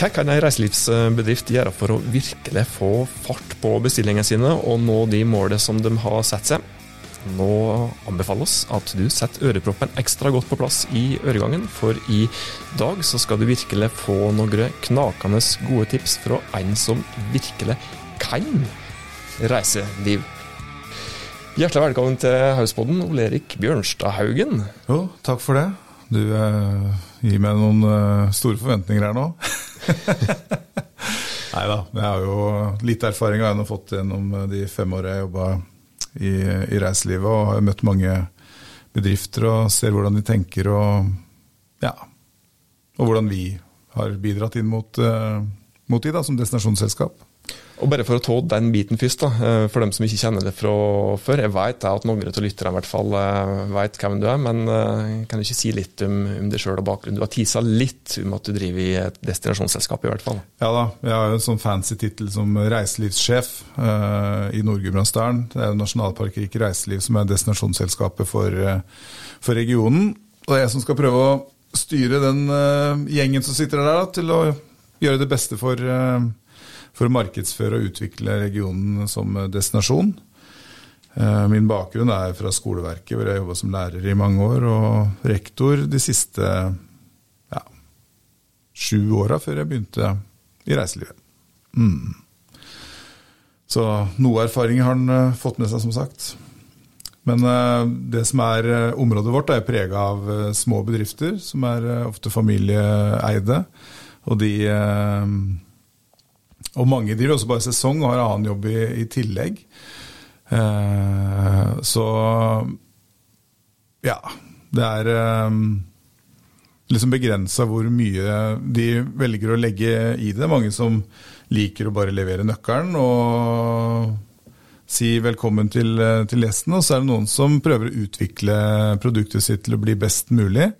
Hva kan en reiselivsbedrift gjøre for å virkelig få fart på bestillingene sine og nå de målene som de har satt seg? Nå anbefaler oss at du setter øreproppen ekstra godt på plass i øregangen, for i dag så skal du virkelig få noen knakende gode tips fra en som virkelig kan reiseliv. Hjertelig velkommen til Hauspodden, Ole Erik Bjørnstadhaugen. Jo, takk for det. Du eh, gir meg noen eh, store forventninger her nå. Nei da, jeg har jo litt erfaring har jeg fått gjennom de fem årene jeg jobba i, i, reiselivet, og har møtt mange bedrifter og ser hvordan de tenker og ja, og hvordan vi har bidratt inn mot, uh, mot de da, som destinasjonsselskap. Og bare for å ta den biten først, da, eh, for dem som ikke kjenner det fra før. Jeg vet at noen av lytterne i hvert fall eh, vet hvem du er, men kan du ikke si litt om, om deg sjøl og bakgrunnen? Du har tisa litt om at du driver i et destinasjonsselskap, i hvert fall. Ja da, jeg har jo en sånn fancy tittel som reiselivssjef uh, i Nord-Gudbrandsdalen. Det er jo nasjonalparkeriket Reiseliv som er destinasjonsselskapet for, uh, for, regionen. Og det er jeg som skal prøve å styre den uh, gjengen som sitter der, da, til å gjøre det beste for for å markedsføre og utvikle regionen som destinasjon. Eh, min bakgrunn er fra skoleverket, hvor jeg jobba som lærer i mange år, og rektor de siste ja, sju åra før jeg begynte i reiselivet. Mm. Så noe erfaring har han eh, fått med seg, som sagt. Men uh, det som er området vårt, er prega av små bedrifter, som er ofte familieeide. Og de og mange driver også bare sesong og har annen jobb i, i tillegg. Eh, så ja. Det er eh, liksom begrensa hvor mye de velger å legge i det. Mange som liker å bare levere nøkkelen og si velkommen til, til gjesten. Og så er det noen som prøver å utvikle produktet sitt til å bli best mulig.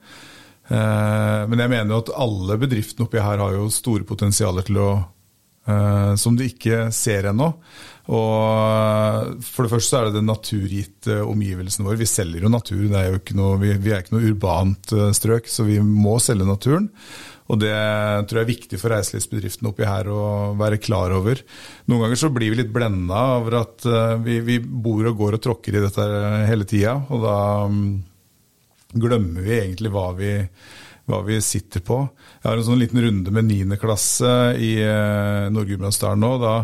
Eh, men jeg mener jo at alle bedriftene oppi her har jo store potensialer til å Uh, som du ikke ser ennå. Og For det første er det den naturgitte omgivelsen vår. Vi selger jo natur, er jo noe, vi, er ikke noe urbant uh, strøk, så vi må selge naturen. Og det tror jeg er viktig for reiselivsbedriftene oppi her å være klar over. Noen ganger så blir vi litt blenda over at vi, vi, bor og går og tråkker i dette hele tida, og da um, glemmer vi egentlig hva vi hva vi sitter på. Jeg har en sånn liten runde med 9. klasse i eh, Nord-Gudbrandsdalen nå. Da,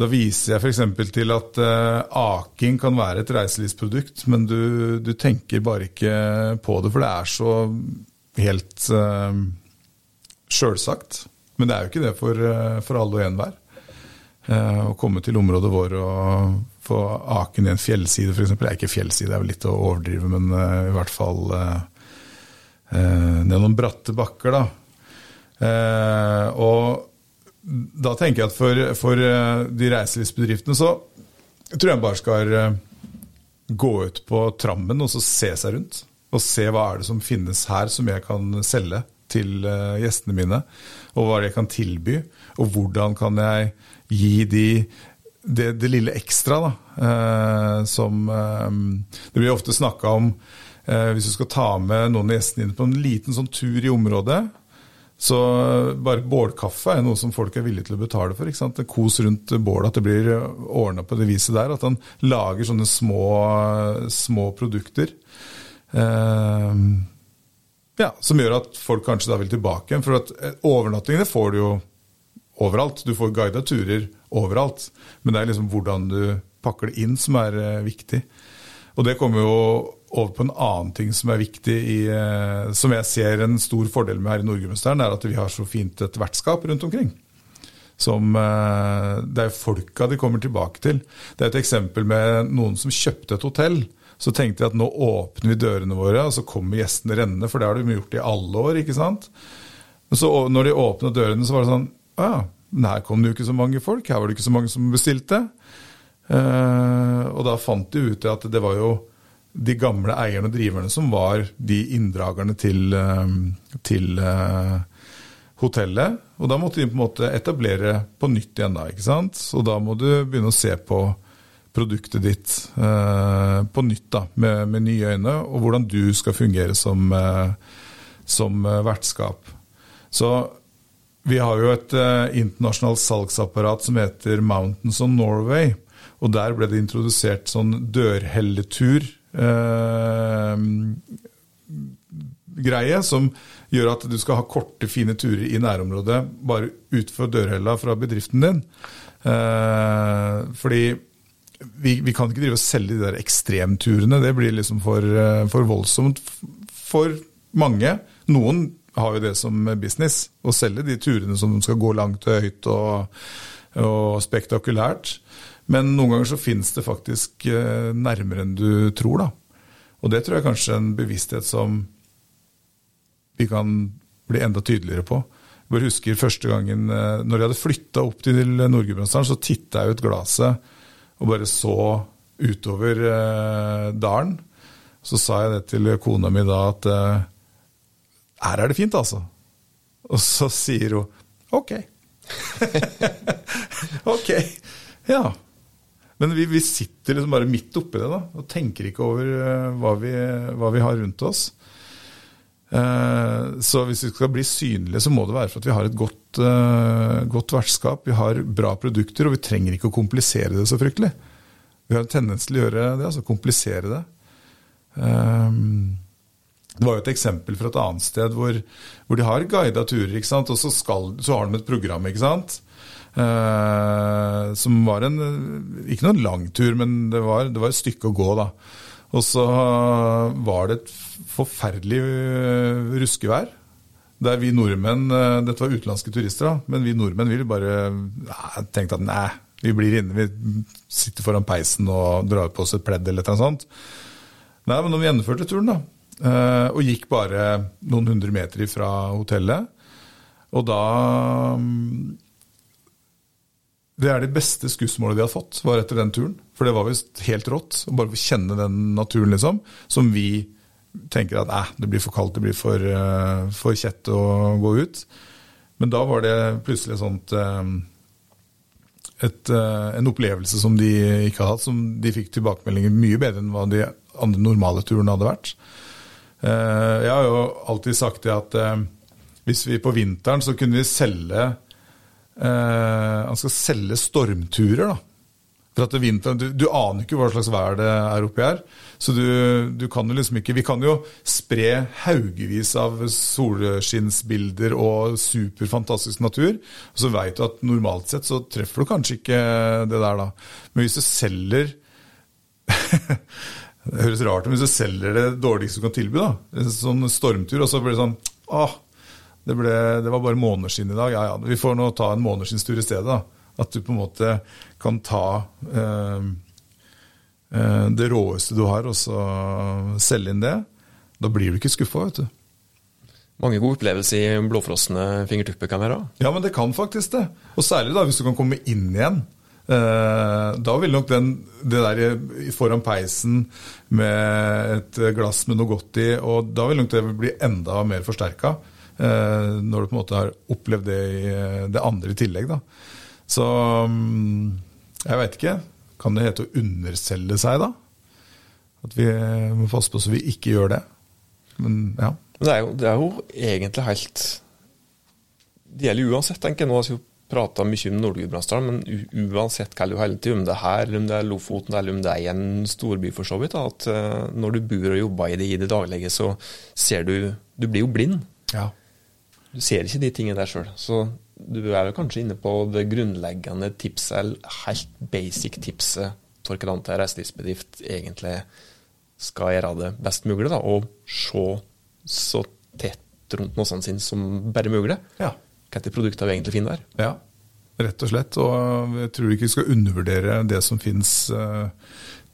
da, viser jeg f.eks. til at uh, aking kan være et reiselivsprodukt, men du, du, tenker bare ikke på det, for det er så helt uh, sjølsagt. Men det er jo ikke det for, for alle og enhver. Å komme til området vår og få aken i en fjellside, f.eks. Det er ikke fjellside, det er vel litt å overdrive, men i hvert fall uh, er ned noen bratte bakker. da. Eh, og da tenker jeg at for, for eh, de reiselivsbedriftene så tror jeg bare skal eh, gå ut på trammen og så se seg rundt. Og se hva er det som finnes her som jeg kan selge til gjestene mine. Og hva er det jeg kan tilby, og hvordan kan jeg gi de det, det lille ekstra da, som Det blir ofte snakka om Eh, hvis du skal ta med noen av gjestene dine på en liten sånn tur i området, så bare bålkaffe er noe som folk er villige til å betale for. ikke sant? Kos rundt bålet, at det blir ordna på det viset der. At han lager sånne små, små produkter. Eh, ja, Som gjør at folk kanskje da vil tilbake igjen. For at overnattingene får du jo overalt. Du får guida turer overalt. Men det er liksom hvordan du pakker det inn som er eh, viktig. Og det kommer jo over på en annen ting som er viktig, i, eh, som jeg ser en stor fordel med her i Nord-Gudbrandsdalen, er at vi har så fint et vertskap rundt omkring. Som, eh, det er folka de kommer tilbake til. Det er et eksempel med noen som kjøpte et hotell. Så tenkte de at nå åpner vi dørene våre, og så kommer gjestene rennende. For det har de gjort i alle år. ikke sant? Så når de åpna dørene, så var det sånn Ja, men her kom det jo ikke så mange folk. Her var det ikke så mange som bestilte. Uh, og da fant de ut at det var jo de gamle eierne og driverne som var de inndragerne til, eh, til uh, hotellet. Og da måtte de på en måte etablere på nytt igjen da, ikke sant. Og da må du begynne å se på produktet ditt uh, på nytt da, med, med, nye øyne, og hvordan du skal fungere som, uh, som vertskap. Så vi har jo et internasjonalt salgsapparat som heter Mountains of Norway. Og der ble det introdusert sånn dørhelletur. Uh, greie som gjør at du skal ha korte, fine turer i nærområdet bare utenfor dørhella fra bedriften din. Uh, fordi vi, vi, kan ikke drive og selge de der ekstremturene. Det blir liksom for, for voldsomt for mange. Noen har jo det som business, å selge de turene som skal gå langt og høyt og, og spektakulært. Men noen ganger så finnes det faktisk eh, nærmere enn du tror, da. Og det tror jeg kanskje er en bevissthet som vi kan bli enda tydeligere på. Jeg bare husker første gangen eh, når jeg hadde flytta opp til Nord-Gudbrandsdalen, så titta jeg ut glasset og bare så utover eh, dalen. Så sa jeg det til kona mi da at her er det fint, altså. Og så sier hun ok. ok. Ja. Men vi, vi, sitter liksom bare midt oppi det da, og tenker ikke over uh, hva, vi, hva, vi, har rundt oss. Uh, så hvis vi skal bli synlige, så må det være for at vi har et godt, uh, godt vertskap. Vi har bra produkter, og vi trenger ikke å komplisere det så fryktelig. Vi har en tendens til å gjøre det, altså komplisere det. Det var jo et eksempel fra et annet sted hvor, hvor de har guida turer, og så, skal, så, har de et program. ikke sant? Eh, som var en Ikke noen lang tur, men det var, det var, et stykke å gå, da. Og så var det et forferdelig eh, ruskevær. Der vi nordmenn eh, Dette var utenlandske turister, da, men vi nordmenn ville bare ja, tenkte at nei, vi blir inne. Vi sitter foran peisen og drar på oss et pledd eller noe sånt. Nei, men når vi gjennomførte turen, da og gikk bare noen hundre meter fra hotellet. Og da Det er det beste skussmålet de har fått, var etter den turen. For det var visst helt rått. Å bare kjenne den naturen, liksom. Som vi tenker at eh, det blir for kaldt, det blir for, uh, for kjett å gå ut. Men da var det plutselig sånt uh, et, uh, en opplevelse som de ikke hadde hatt, som de fikk tilbakemeldinger mye bedre enn hva de andre normale turene hadde vært. Jeg har jo alltid sagt det at hvis vi på vinteren så kunne vi selge Han skal selge stormturer, da. For at vinteren, du, du, aner ikke hva slags vær det er oppi her. Så du, du, kan jo liksom ikke Vi kan jo spre haugevis av solskinnsbilder og superfantastisk natur. Og så veit du at normalt sett så treffer du kanskje ikke det der, da. Men hvis du selger Det høres rart ut hvis du selger det dårligste du kan tilby. da. En sånn stormtur, og så blir det sånn Åh, det, ble, det var bare måneder siden i dag. Ja ja, vi får nå ta en måneskinnstur i stedet. da. At du på en måte kan ta eh, eh, det råeste du har, og så selge inn det. Da blir du ikke skuffa, vet du. Mange gode opplevelser i blåfrosne være? Ja, men det kan faktisk det. Og særlig da hvis du kan komme inn igjen. Eh, da vil nok den, det der foran peisen med et glass med noe godt i, og da vil nok det bli enda mer forsterka. Eh, når du på en måte har opplevd det eh, det andre i tillegg. Da. Så mm, jeg veit ikke. Kan det hete å underselge seg, da? At vi må passe på så vi ikke gjør det. Men ja. Det er jo, det er jo egentlig helt Det gjelder uansett, tenker jeg. Nå har vi prata mye om Nord-Gudbrandsdalen, men uansett hva du holder til, om det er her, om det er Lofoten eller om det er i en storby for så vidt, at uh, når du bor og jobber i det i det daglige, så ser du Du blir jo blind. Ja. Du ser ikke de tingene der sjøl. Så du er jo kanskje inne på det grunnleggende tipset, eller helt basic tipset for til reiselivsbedrift egentlig skal gjøre det best mulig, da, og se så tett rundt nåsene sine som bare mulig. Ja hvilke produkter vi egentlig finner der. Ja, rett og slett. Og jeg tror ikke vi skal undervurdere det som finnes uh,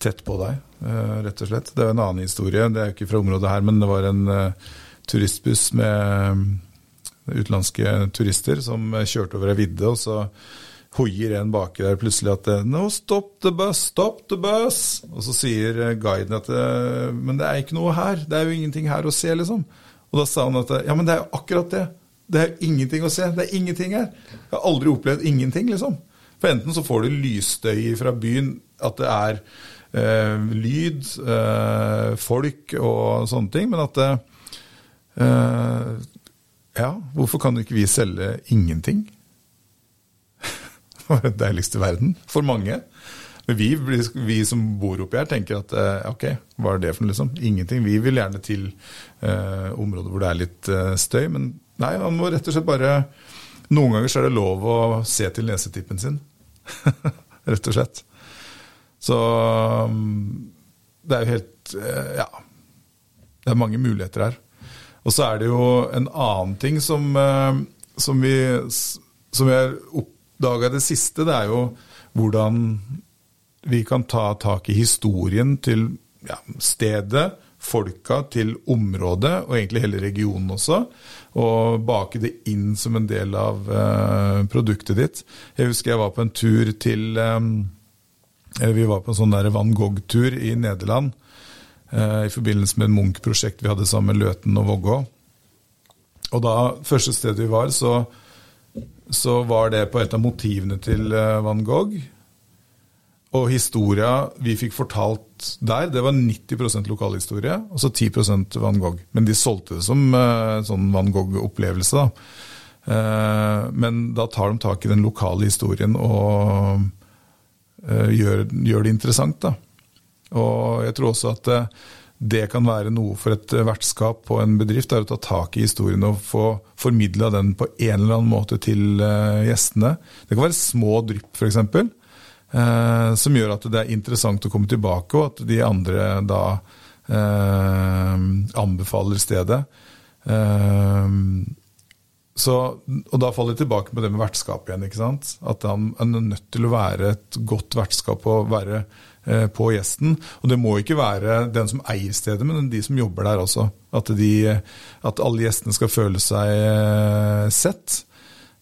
tett på deg, uh, rett og slett. Det er en annen historie, det er ikke fra området her, men det var en uh, turistbuss med utenlandske turister som kjørte over ei vidde, og så hoier en baki der plutselig at 'No, stop the bus, stop the bus'. Og så sier guiden at 'Men det er ikke noe her, det er jo ingenting her å se', liksom. Og da sa han at 'Ja, men det er jo akkurat det'. Det er ingenting å se. Det er ingenting her. Jeg har aldri opplevd ingenting, liksom. For enten så får du lysstøy fra byen, at det er eh, lyd, eh, folk og sånne ting, men at det eh, Ja, Hvorfor kan ikke vi selge ingenting? Det var det deiligste verden. For mange. Men vi, vi, som bor oppi her, tenker at eh, ok, hva er det for noe, liksom? Ingenting. Vi vil gjerne til eh, områder hvor det er litt eh, støy. Men nei, man må rett og slett bare Noen ganger så er det lov å se til nesetippen sin. rett og slett. Så mm, det er jo helt eh, Ja. Det er mange muligheter her. Og så er det jo en annen ting som, eh, som vi som har oppdaga det siste. Det er jo hvordan vi kan ta tak i historien til ja, stedet, folka, til området, og egentlig hele regionen også. Og bake det inn som en del av eh, produktet ditt. Jeg husker jeg var på en tur til eh, Vi var på en sånn der Van Gogh-tur i Nederland. Uh, I forbindelse med et Munch-prosjekt vi hadde sammen med Løten og Vågå. Og da, første stedet vi var, så, så var det på et av motivene til uh, Van Gogh. Og historia vi fikk fortalt der, det var 90% lokalhistorie, og så 10 Van Gogh. Men de solgte det som uh, sånn Van Gogh-opplevelse. da. Men da tar de tak i den lokale historien og gjør, gjør, det interessant. da. Og jeg tror også at det kan være noe for et vertskap på en bedrift, er å ta tak i historien og få formidla den på en eller annen måte til gjestene. Det kan være små drypp, f.eks. Eh, som gjør at det er interessant å komme tilbake, og at de andre da eh, anbefaler stedet. Eh, så, og da faller jeg tilbake på det med vertskap igjen. ikke sant? At han er nødt til å være et godt vertskap og være eh, på gjesten. Og det må ikke være den som eier stedet, men de som jobber der også. At, de, at alle gjestene skal føle seg eh, sett.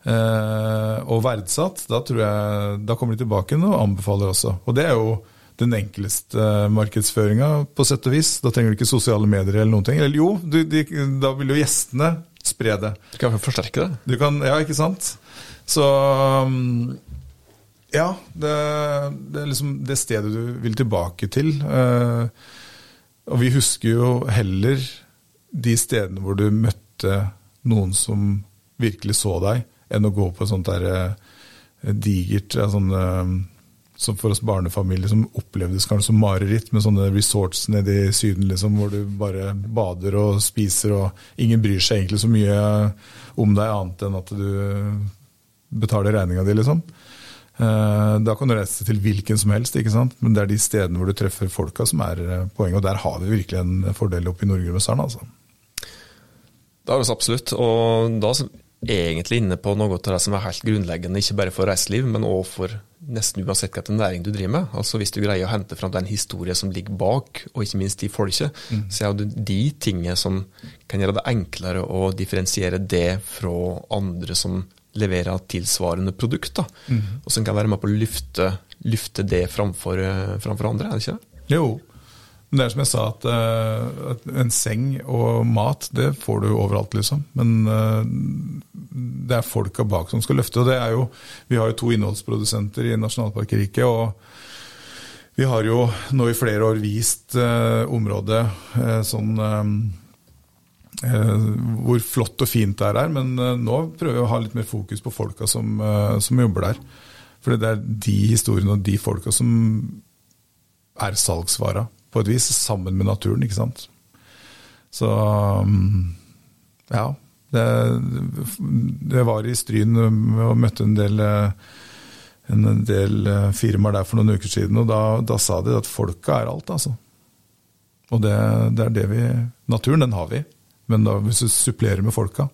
Eh, og verdsatt, da, tror jeg, da kommer de tilbake og anbefaler også. Og det er jo den enkleste markedsføringa, på sett og vis. Da trenger du ikke sosiale medier eller noen ting. Eller jo, du, de, da vil jo gjestene spre det. Du kan forsterke det. Du kan, ja, ikke sant. Så um, ja, det, det, er liksom det stedet du vil tilbake til. Uh, og vi husker jo heller de stedene hvor du møtte noen som virkelig så deg, enn å gå på et sånt der eh, digert sånn, eh, som for oss barnefamilier som opplevdes kanskje som mareritt, med sånne resorts nede i Syden liksom, hvor du bare bader og spiser, og ingen bryr seg egentlig så mye om deg annet enn at du betaler regninga di, liksom. Eh, da kan du reise til hvilken som helst, ikke sant? men det er de stedene hvor du treffer folka som er poenget. Og der har vi virkelig en fordel oppe i Nord-Gudbrandsdalen. Altså. Det har vi absolutt. Og da er egentlig inne på noe av det som er helt grunnleggende, ikke bare for reiseliv, men også for nesten uansett hvilken næring du driver med. Altså Hvis du greier å hente fram den historien som ligger bak, og ikke minst de folket, mm. så er det de tingene som kan gjøre det enklere å differensiere det fra andre som leverer tilsvarende produkt, da, mm. og som kan være med på å lufte, lufte det framfor, framfor andre, er det ikke det? Jo, men det er som jeg sa, at, uh, at, en seng og mat, det får du overalt, liksom. Men uh, det er folka bak som skal løfte. Og det er jo Vi har jo to innholdsprodusenter i Nasjonalparkriket, og vi har jo nå i flere år vist uh, området sånn hvor flott og fint det er her, men nå prøver vi å ha litt mer fokus på folka som, som jobber der. For det er de historiene og de folka som er salgsvara på et vis, sammen med naturen, ikke sant. Så mm, ja. Det, det var i Stryn og møtte en del, en del firmaer der for noen uker siden, og da, da sa de at folka er alt, altså. Og det, det, er det vi Naturen, den har vi, men da, hvis du supplerer med folka,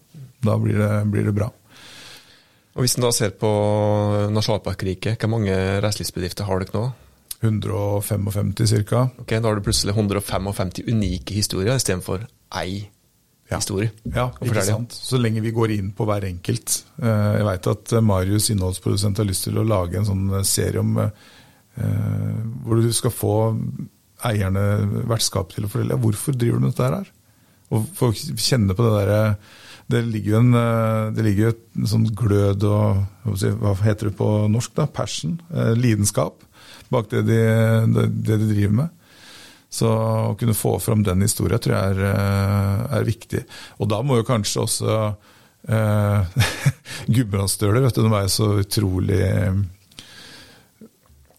da blir det, blir det bra. Og Hvis en da ser på nasjonalparkriket, hvor mange reiselivsbedrifter har dere nå? 155 ca. Ok, Da har du plutselig 155 unike historier istedenfor ei ja. historie. Ja, ikke sant. Så lenge vi går inn på hver enkelt. Eh, jeg veit at eh, Marius, innholdsprodusent, har lyst til å lage en sånn eh, serie om hvor du skal få eierne vertskapet til å fortelle hvorfor driver du med dette her. Og folk kjenner på det derre det ligger jo en, det ligger et sånn glød og Hva heter det på norsk? da, Passion. Lidenskap bak det de, det, det de driver med. Så å kunne få fram den historien tror jeg er, eh, er, viktig. Og da må jo kanskje også eh, Gudbrandsdøler, vet du, de er jo så utrolig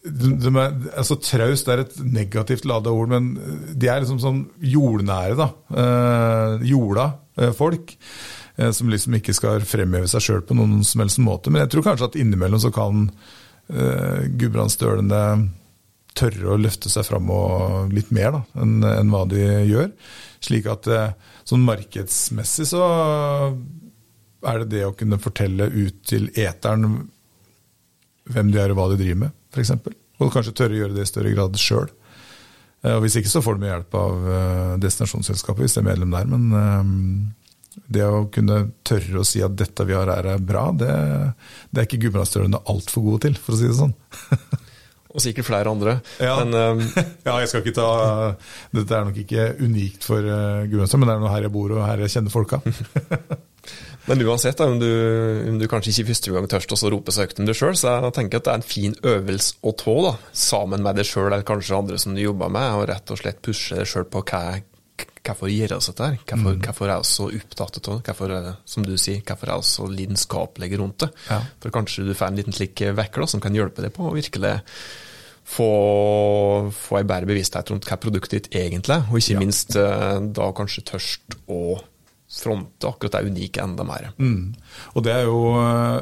de, de er, altså Traust er et negativt lada ord, men de er liksom sånn jordnære, da. Eh, jorda eh, folk. Eh, som liksom ikke skal fremheve seg sjøl på noen som helst måte. Men jeg tror kanskje at innimellom så kan eh, gudbrandsdølene tørre å løfte seg fram og litt mer da, enn en hva de gjør. Slik at sånn markedsmessig så er det det å kunne fortelle ut til eteren hvem de er og hva de driver med f.eks. Og kanskje tørre å gjøre det i større grad sjøl. Eh, og Hvis ikke så får de hjelp av eh, destinasjonsselskapet hvis de er medlem der. Men eh, det å kunne tørre å si at dette vi har her er bra, det, det er ikke Gudbrandsdølene altfor gode til, for å si det sånn. og sikkert flere andre. Ja. Men, ja, jeg skal ikke ta Dette er nok ikke unikt for uh, Gudbrandsdølen, men det er noe her jeg bor og her jeg kjenner folka. Men uansett, om, du, om, du, kanskje ikke første gang tørst å rope så høyt om deg sjøl, så jeg tenker at det er en fin øvelse å tå, da, sammen med deg sjøl eller kanskje andre som du jobber med, og rett og slett pushe deg sjøl på hva hvorfor gjør oss dette her? Hvorfor, mm. hvorfor er vi så opptatt av det? Hvorfor, som du sier, hvorfor er vi så lidenskapelige rundt det? Ja. For kanskje du får en liten slik vekker da, som kan hjelpe deg på å virkelig få, få en bedre bevissthet rundt hva produktet ditt egentlig er, og ikke ja. minst eh, da kanskje tørst å fronte akkurat det unike enda mer. Mm. Og det er jo eh,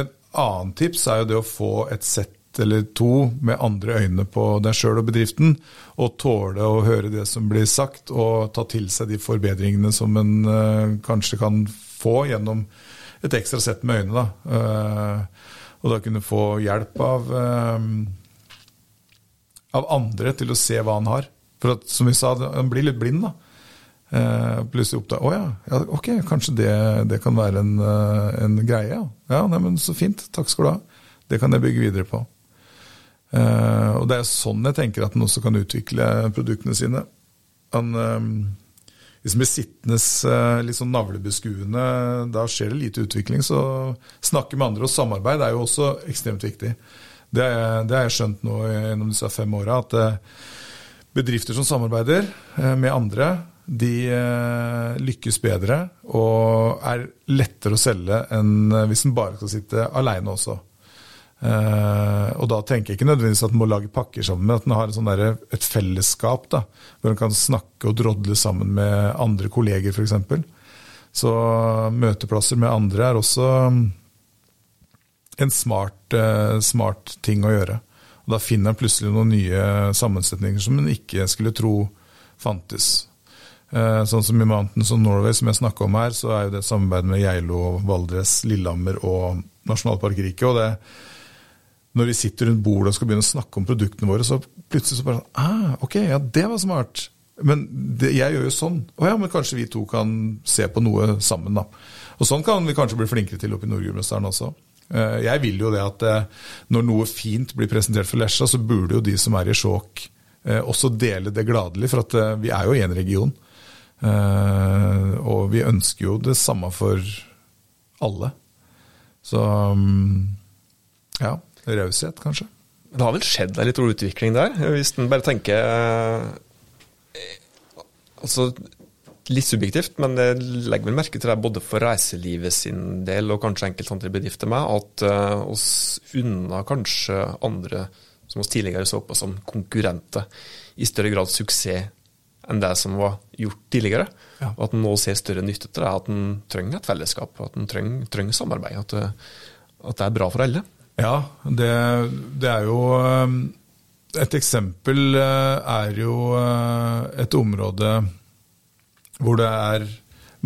Et annet tips er jo det å få et sett eller to med andre øyne på deg sjøl og bedriften, og tåle å høre det som blir sagt, og ta til seg de forbedringene som en uh, kanskje kan få gjennom et ekstra sett med øyne. Da. Uh, og da kunne få hjelp av, uh, av andre til å se hva han har. For at, som vi sa, han blir litt blind. da. Eh, plutselig oppdager Å ja, ok, kanskje det, det kan være en, uh, en greie. Ja, ja nei, men så fint. Takk skal du ha. Det kan jeg bygge videre på. Uh, og det er sånn jeg tenker at en også kan utvikle produktene sine. Han hvis en blir sittende litt sånn navlebeskuende, da skjer det lite utvikling. Så snakke med andre og samarbeid er jo også ekstremt viktig. Det, det har jeg skjønt nå gjennom disse fem åra, at bedrifter som samarbeider med andre, de eh, lykkes bedre og er lettere å selge enn hvis en bare skal sitte aleine også. Uh, og da tenker jeg ikke nødvendigvis at en må lage pakker sammen, men at en har sånn der, et fellesskap da, hvor en kan snakke og drodle sammen med andre kolleger f.eks. Så møteplasser med andre er også en smart, smart ting å gjøre. Og Da finner en plutselig noen nye sammensetninger som en ikke skulle tro fantes. Eh, sånn som i Mountains of Norway, som jeg snakka om her, så er jo det samarbeid med Geilo, Valdres, Lillehammer og Nasjonalparkriket. Og det, når vi sitter rundt bordet og skal begynne å snakke om produktene våre, så plutselig så bare sånn ah, Ok, ja, det var smart. Men det, jeg gjør jo sånn. Å ja, men kanskje vi to kan se på noe sammen, da. Og sånn kan vi kanskje bli flinkere til oppe i Nord-Gudbrandsdalen også. Eh, jeg vil jo det at eh, når noe fint blir presentert for Lesja, så burde jo de som er i sjåk også dele det gladelig, for at vi er jo én region. Uh, og vi ønsker jo det samme for alle. Så um, ja, raushet, kanskje. Det har vel skjedd en litt utvikling der, hvis en bare tenker uh, Altså, litt subjektivt, men jeg legger vel merke til det både for reiselivet sin del og kanskje enkelte andre bedrifter med, at uh, oss unna kanskje andre som oss tidligere så på som konkurrenter, i større grad suksess enn det som var gjort tidligere. Ja. Og at en nå ser større nytte til det, at en trenger et fellesskap, at en trenger, trenger samarbeid. At det, at det, er bra for alle. Ja, det, det er jo um, Et eksempel uh, er jo uh, et område hvor det er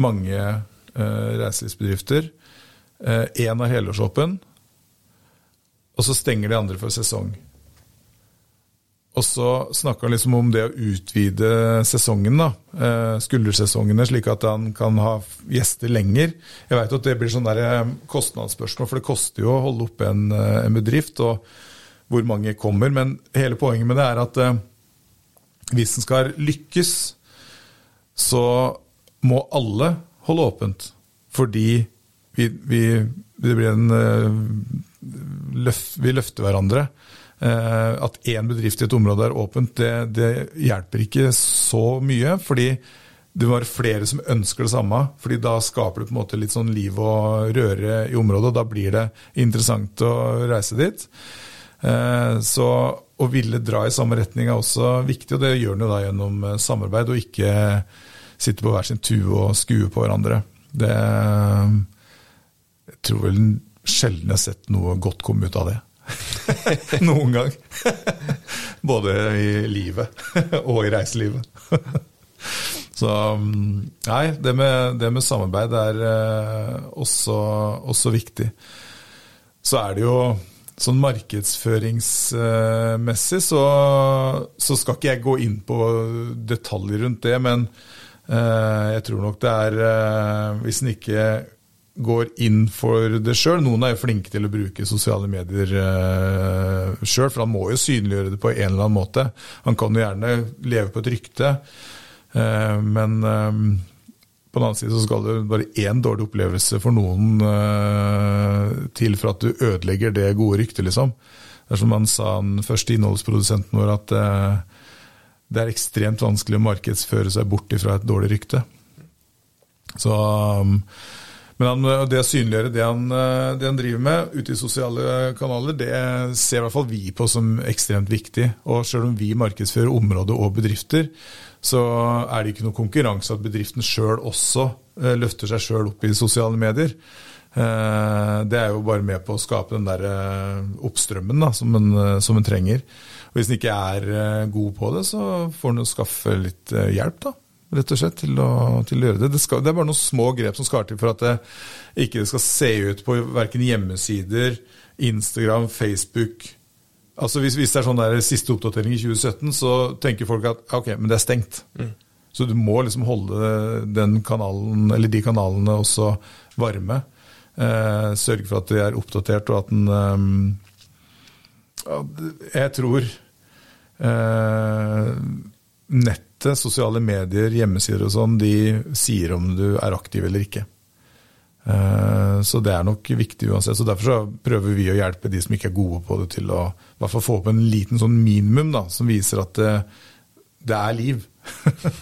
mange reiselivsbedrifter. Én har helårsåpen, og så stenger de andre for sesong. Og så snakka han liksom om det å utvide sesongen, da, eh, skuldersesongene, slik at han kan ha gjester lenger. Jeg veit at det blir sånn eh, kostnadsspørsmål, for det koster jo å holde oppe en, eh, en, bedrift, og hvor mange kommer. Men hele poenget med det er at hvis en skal lykkes, så må alle holde åpent. Fordi vi, vi, en Vi løfter hverandre. Eh, at én bedrift i et område er åpent, det, det, hjelper ikke så mye. Fordi det var flere som ønsker det samme. fordi da skaper du på en måte litt sånn liv og røre i området, og da blir det interessant å reise dit. Eh, så å ville dra i samme retning er også viktig, og det gjør en jo da gjennom eh, samarbeid, og ikke sitte på hver sin tue og skue på hverandre. Det Jeg tror vel sjelden jeg har sett noe godt komme ut av det. Noen gang. Både i livet og i reiselivet. Så nei, det med, det med samarbeid er eh, også, også, viktig. Så er det jo sånn markedsføringsmessig, så, så, skal ikke jeg gå inn på detaljer rundt det, men eh, jeg tror nok det er eh, Hvis en ikke går inn for det sjøl. Noen er jo flinke til å bruke sosiale medier uh, sjøl, for han må jo synliggjøre det på en eller annen måte. Han kan jo gjerne leve på et rykte, uh, men uh, på den annen side så skal det bare én dårlig opplevelse for noen uh, til for at du ødelegger det gode ryktet, liksom. Det er som han sa, den første innholdsprodusenten vår, at det er ekstremt vanskelig å markedsføre seg bort ifra et dårlig rykte. Så um, men han, det å synliggjøre det han, eh, det han, driver med ute i sosiale kanaler, det ser i hvert fall vi på som ekstremt viktig. Og selv om vi markedsfører områder og bedrifter, så er det ikke noe konkurranse at bedriften sjøl også eh, løfter seg sjøl opp i sosiale medier. Eh, det er jo bare med på å skape den der oppstrømmen da, som, en, som en trenger. Og Hvis en ikke er god på det, så får en skaffe litt hjelp, da rett og slett, til å, til å gjøre det. Det, skal, det, er bare noen små grep som skal til for at det ikke skal se ut på verken hjemmesider, Instagram, Facebook Altså Hvis, hvis det er sånn der siste oppdatering i 2017, så tenker folk at ok, men det er stengt. Mm. Så du må liksom holde den kanalen, eller de kanalene også varme. Eh, sørge for at de er oppdatert, og at den eh, Jeg tror eh, nett nettet, sosiale medier, hjemmesider og sånn, de sier om du er aktiv eller ikke. Eh, så det er nok viktig uansett. så Derfor så prøver vi å hjelpe de som ikke er gode på det, til å i hvert fall få opp en liten sånn minimum da, som viser at det, det er liv.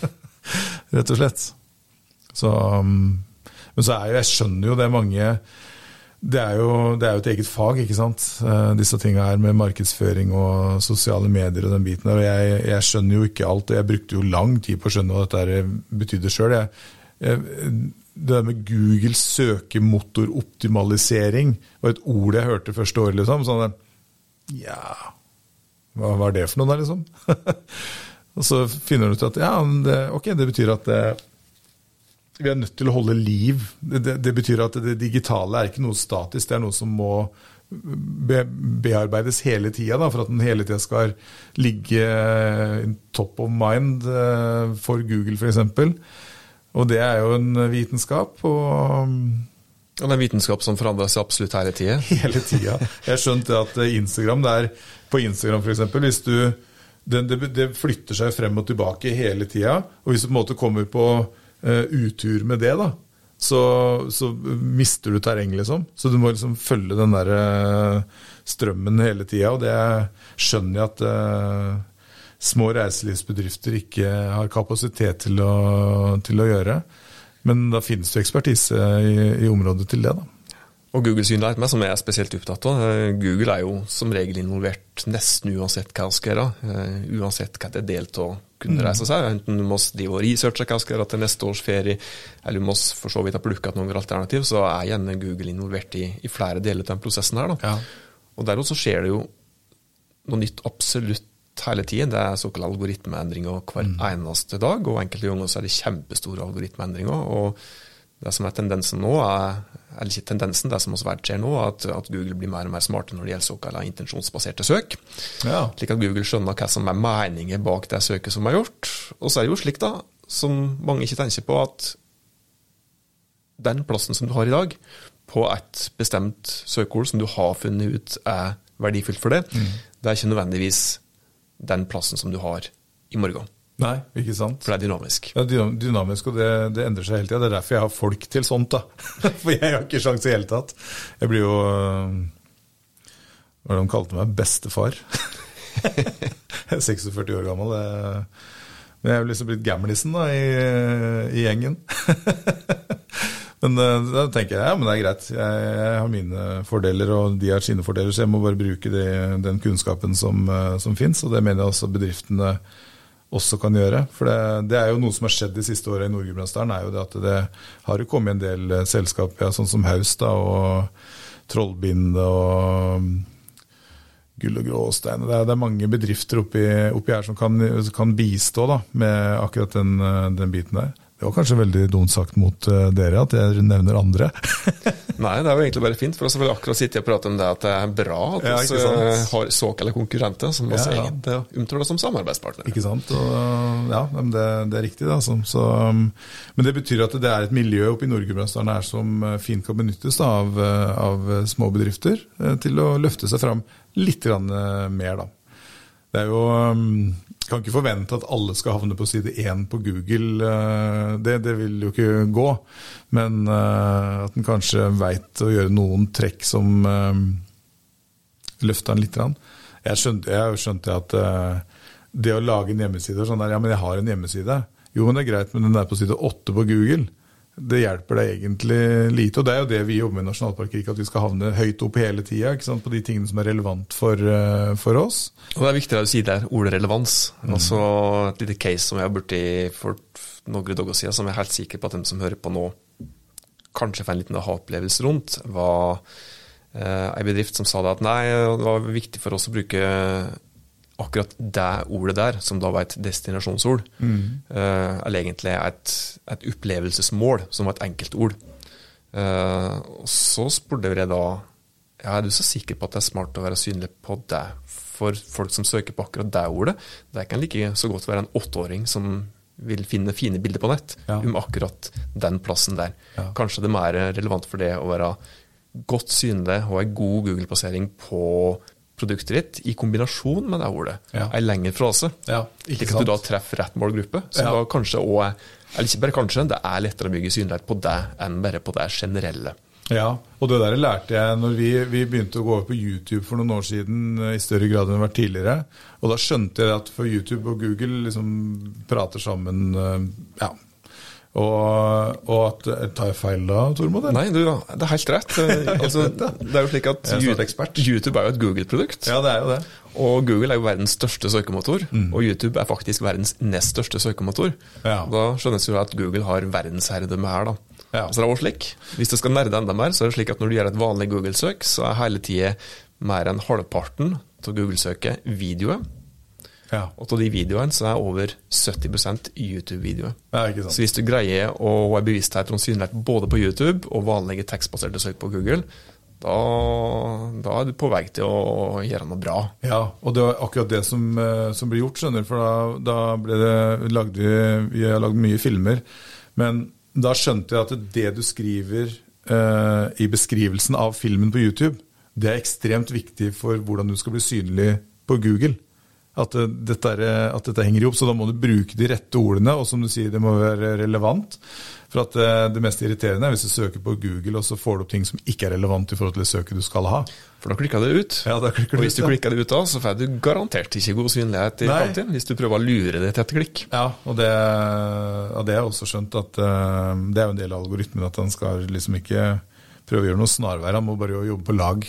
Rett og slett. Så, mm, men så er jo, jeg skjønner jo det mange det er, jo, det er, jo, et eget fag, ikke sant. Uh, disse tinga her med markedsføring og sosiale medier og den biten der. Jeg, jeg, skjønner jo ikke alt. og Jeg brukte jo lang tid på å skjønne hva dette betydde sjøl. Det der med Google søkemotoroptimalisering var et ord jeg hørte første året, liksom. Sånn Ja, hva var det for noe, da, liksom? og så finner du ut at ja, det, ok, det betyr at det, vi er nødt til å holde liv. Det, det, det, betyr at det digitale er ikke noe statisk, det er noe som må be, bearbeides hele tida for at den hele tida skal ligge top of mind uh, for Google f.eks. Og det er jo en vitenskap. og... Og det er en vitenskap som forandrer seg absolutt hele tida? Hele tida. Jeg skjønte at Instagram, det er på Instagram f.eks. Hvis du det, det, flytter seg frem og tilbake hele tida. Og hvis du på en måte kommer på utur med det, da, så, så, mister du terreng, liksom. Så du må liksom følge den der uh, strømmen hele tida, og det skjønner jeg at uh, små reiselivsbedrifter ikke har kapasitet til å, til å gjøre. Men da finnes det ekspertise i, i området til det, da. Og Google Synlight, meg, som jeg er spesielt opptatt av. Google er jo som regel involvert nesten uansett hva vi skal gjøre. Uansett hva det er delt av kunne mm. reise seg. Enten du må researche hva skal gjøre til neste års ferie, eller du må for så vidt ha plukka noen alternativ, så er gjerne Google involvert i, i flere deler av den prosessen her. Ja. Og Derimot så skjer det jo noe nytt absolutt hele tiden. Det er såkalte algoritmeendringer hver mm. eneste dag, og enkelte ganger så er det kjempestore algoritmeendringer. og det som er tendensen nå, er, eller ikke tendensen, det som også skjer nå, at, at Google blir mer og mer smarte når det gjelder såkalte intensjonsbaserte søk. Ja. Slik at Google skjønner hva som er meningen bak det søket som er gjort. Og så er det jo slik, da, som mange ikke tenker på, at den plassen som du har i dag, på et bestemt søkeord som du har funnet ut er verdifullt for det, mm. det er ikke nødvendigvis den plassen som du har i morgen. Nei, ikke sant. For det er dynamisk. Ja, dynamisk, og det, det endrer seg hele tida. Det er derfor jeg har folk til sånt, da. For jeg har ikke sjanse i hele tatt. Jeg blir jo øh, Hva er det de kalte meg? Bestefar. jeg er 46 år gammel. Men jeg er jo liksom blitt gamlisen da, i, i gjengen. men eh, da tenker jeg ja, men det er greit. Jeg, jeg, har mine fordeler, og de har sine fordeler, så jeg må bare bruke det, den kunnskapen som, eh, som fins. Og det mener jeg også bedriftene også kan gjøre. For det, det, er jo noe som har skjedd de siste åra i Nord-Gudbrandsdalen, er jo det at det har jo kommet en del eh, selskap, ja, sånn som Haus da, og Trollbinde og gull og gråstein. Det er, det er mange bedrifter oppi, oppi her som kan, kan bistå da, med akkurat den, den, biten der. Det var kanskje veldig dumt sagt mot uh, dere at jeg nevner andre. Nei, det er jo egentlig bare fint. For oss vil akkurat sitte og prate om det at det er bra at vi ja, uh, har såkalte konkurrenter som også ja, ja. omtaler som samarbeidspartnere. Ikke sant. Og, ja, det, det, er riktig. Da, så, så, um, men det betyr at det er et miljø oppe i Nord-Gudbrandsdalen som uh, fint kan benyttes da, av, av små bedrifter til å løfte seg fram litt mer, da. Det er jo um, Kan ikke forvente at alle skal havne på side én på Google. Uh, det, det, vil jo ikke gå. Men uh, at en kanskje veit å gjøre noen trekk som um, løfter den litt. Jeg skjønte, jeg skjønte at det å lage en hjemmeside sånn der, Ja, men jeg har en hjemmeside. Jo, men det er greit, men den er på side åtte på Google det hjelper deg egentlig lite. Og det er jo det vi jobber med i Nasjonalparkriket, at vi skal havne høyt opp hele tida på de tingene som er relevant for, uh, for, oss. Og Det er viktig å si der, ordet relevans. Mm. Altså Et lite case som jeg har borti for noen dager siden, som jeg er helt sikker på at de som hører på nå, kanskje får en liten aha-opplevelse rundt, var uh, ei bedrift som sa det at nei, det var viktig for oss å bruke akkurat det ordet der, som da var et destinasjonsord, mm. uh, eller egentlig et, et, opplevelsesmål, som var et enkeltord. Uh, så spurte jeg da ja, er du så sikker på at det er smart å være synlig på det for folk som søker på akkurat det ordet? Det kan like så godt være en åtteåring som vil finne fine bilder på nett ja. om akkurat den plassen der. Ja. Kanskje det er mer relevant for det å være godt synlig og ha god Google-plassering på produktet ditt i kombinasjon med det ordet. Ja. Ei lengre frase. Ja, ikke Slik at du da treffer rett målgruppe. Så ja. da kanskje òg Eller ikke bare kanskje, det er lettere å bygge synlighet på det enn bare på det generelle. Ja, og det der lærte jeg når vi, vi, begynte å gå over på YouTube for noen år siden eh, i større grad enn det har vært tidligere. Og da skjønte jeg at for YouTube og Google liksom prater sammen eh, ja, og, og at Tar jeg feil da, Tormod? Nei, du, det er helt rett. Altså, det er jo slik at YouTube er jo et Google-produkt. Ja, det er jo det. Og Google er jo verdens største søkemotor, mm. og YouTube er faktisk verdens nest største søkemotor. Ja. Da skjønnes jo at Google har verdensherredømme her, da. Ja. Så det er også slik. Hvis du skal nerde enda mer, så er det slik at når du gjør et vanlig Google-søk, så er hele tida mer enn halvparten av Google-søket videoer. Ja. Og av de videoene så er over 70% YouTube-videoer. Ja, så hvis du greier å ha bevissthet om synlighet både på YouTube og vanlige tekstbaserte søk på Google, da, da, er du på vei til å gjøre noe bra. Ja, og det var akkurat det som, eh, som ble gjort, skjønner du. For da, da ble det, lagd vi, vi har lagd mye filmer. Men da skjønte jeg at det du skriver eh, i beskrivelsen av filmen på YouTube, det er ekstremt viktig for hvordan du skal bli synlig på Google at dette, er, at dette, henger i hop. Så da må du bruke de rette ordene, og som du sier, det må være relevant. For at det, det mest irriterende er hvis du søker på Google, og så får du opp ting som ikke er relevant i forhold til det søket du skal ha. For da klikker det ut. Ja, da klikker og hvis du klikker det ut da, så får du garantert ikke god synlighet i framtiden. Hvis du prøver å lure det til et klikk. Ja, og det, og det jeg også skjønt at det er jo en del av algoritmen at han skal liksom ikke prøve å gjøre noe snarveier, han må bare jobbe på lag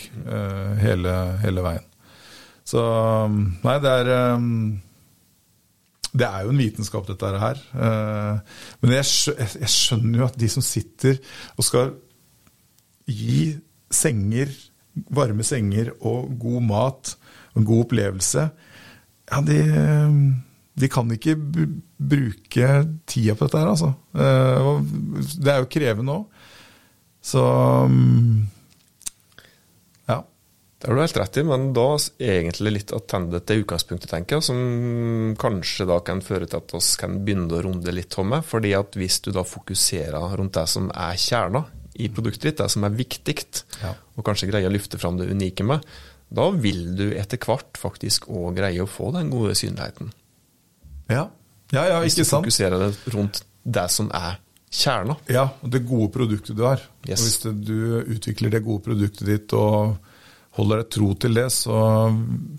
hele, hele veien. Så Nei, det er um, det er jo en vitenskap, dette her. Uh, men jeg, jeg, skjønner jo at de som sitter og skal gi senger, varme senger og god mat og en god opplevelse, ja, de, um, de kan ikke bruke tida på dette her, altså. Uh, det er jo krevende òg. Så um, det har du helt rett i, men da egentlig litt attende til utgangspunktet, tenker jeg, som kanskje da kan føre til at vi kan begynne å runde litt tomme. fordi at hvis du da fokuserer rundt det som er kjerna i produktet ditt, det som er viktig, ja. og kanskje greier å løfte fram det unike med, da vil du etter hvert faktisk òg greie å få den gode synligheten. Ja, ja, ja ikke sant. Hvis du fokuserer rundt det som er kjerna. Ja, og det gode produktet du har. Yes. Og hvis du utvikler det gode produktet ditt og holder deg tro til det, så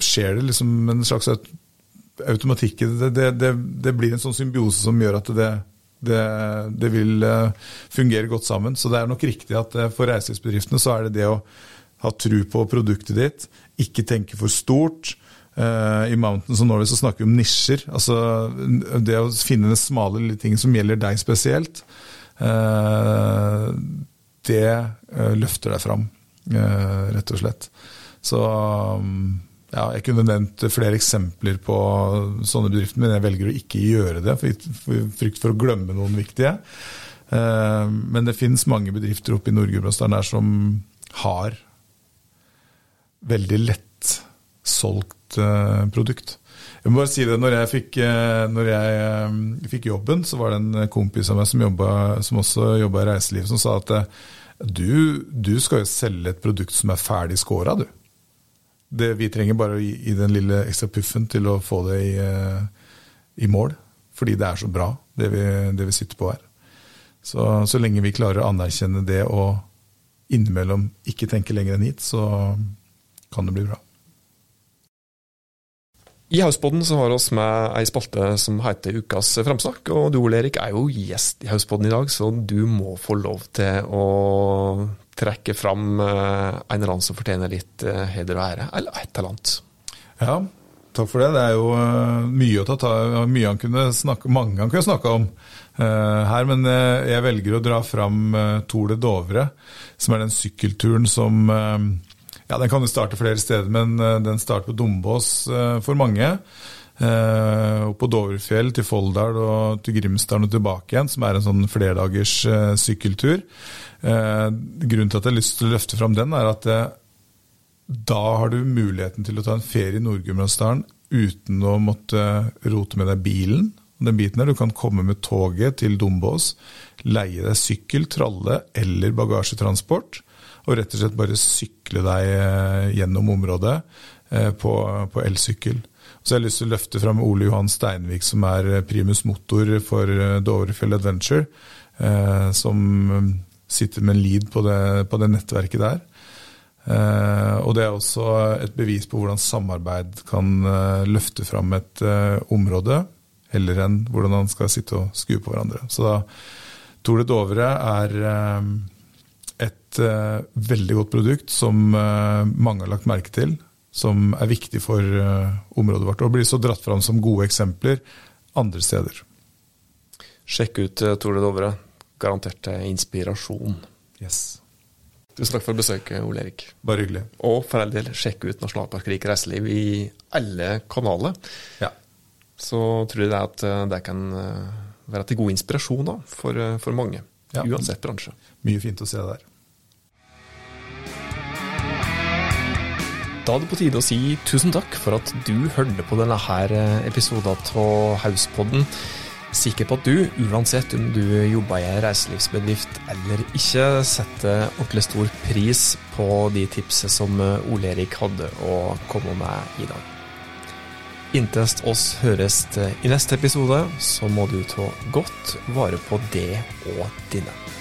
skjer det liksom en slags automatikken det, det, det, det, blir en sånn symbiose som gjør at det, det, vil eh, fungere godt sammen. Så det er nok riktig at eh, for reiselivsbedriftene så er det det å ha tru på produktet ditt, ikke tenke for stort. Uh, I Mountains og Norway så snakker vi om nisjer. altså Det å finne den smale lille ting som gjelder deg spesielt, det løfter deg fram, rett og slett. Så um, ja, jeg kunne nevnt flere eksempler på sånne bedrifter, men jeg velger å ikke gjøre det, for frykt for å glemme noen viktige. Eh, men det finnes mange bedrifter oppe i Nord-Gudbrandsdalen som har veldig lett solgt eh, produkt. Jeg må bare si det, Når jeg fikk, eh, når jeg fikk jobben, så var det en kompis av meg som, jobbet, som også jobba i reiseliv, som sa at du, du skal jo selge et produkt som er ferdig scora, du. Det, vi trenger bare å gi, gi, den lille ekstra puffen til å få det i, uh, i mål. Fordi det er så bra, det vi, det vi sitter på her. Så, så, lenge vi klarer å anerkjenne det og innimellom ikke tenke lenger enn hit, så kan det bli bra. I Hauspodden så har vi med ei spalte som heter Ukas framsnakk. Og du Ole Erik er jo gjest i Hauspodden i dag, så du må få lov til å trekke fram eh, en eller annen som fortjener litt eh, heder og ære, eller et eller annet. Ja, takk for det. Det er jo eh, mye å ta mye han kunne snakke, mange han kunne snakke om her, men jeg velger å dra fram Tour de Dovre, som er den sykkelturen som ja, Den kan jo starte flere steder, men den starter på Dombås for mange. Og på Doverfjell til Folldal og til Grimsdalen og tilbake igjen, som er en sånn flerdagers sykkeltur. Eh, grunnen til at jeg har lyst til å løfte fram den, er at eh, da har du muligheten til å ta en ferie i Nord-Gudbrandsdalen uten å måtte rote med deg bilen. Den biten der, Du kan komme med toget til Dombås, leie deg sykkel, tralle eller bagasjetransport, og rett og slett bare sykle deg eh, gjennom området på, på elsykkel. Så jeg har lyst til å løfte fram Ole Johan Steinvik, som er primus motor for Dovrefjell Adventure. Som sitter med en lead på det, på det nettverket der. Og det er også et bevis på hvordan samarbeid kan løfte fram et område, heller enn hvordan man skal sitte og skue på hverandre. Så da Tour de Dovre er et veldig godt produkt som mange har lagt merke til, som er viktig for området vårt, og blir så dratt fram som gode eksempler andre steder. Sjekk ut Tour de Dovre garantert inspirasjon. Yes. Tusen takk for besøket, Ole Erik. Bare hyggelig. Og for all del, sjekk ut Nasjonalpark Rik reiseliv i alle kanaler. Ja. Så tror jeg det at det kan være til god inspirasjon da, for, for mange. Ja. Uansett bransje. Mye fint å se der. Da er det på tide å si tusen takk for at du hørte på denne her episoden av Hauspodden sikker på at du, uansett om du jobber i en reiselivsbedrift eller ikke, setter ordentlig stor pris på de tipsene som Ole Erik hadde å komme med i dag. Inntil oss høres i neste episode, så må du ta godt vare på det og dine.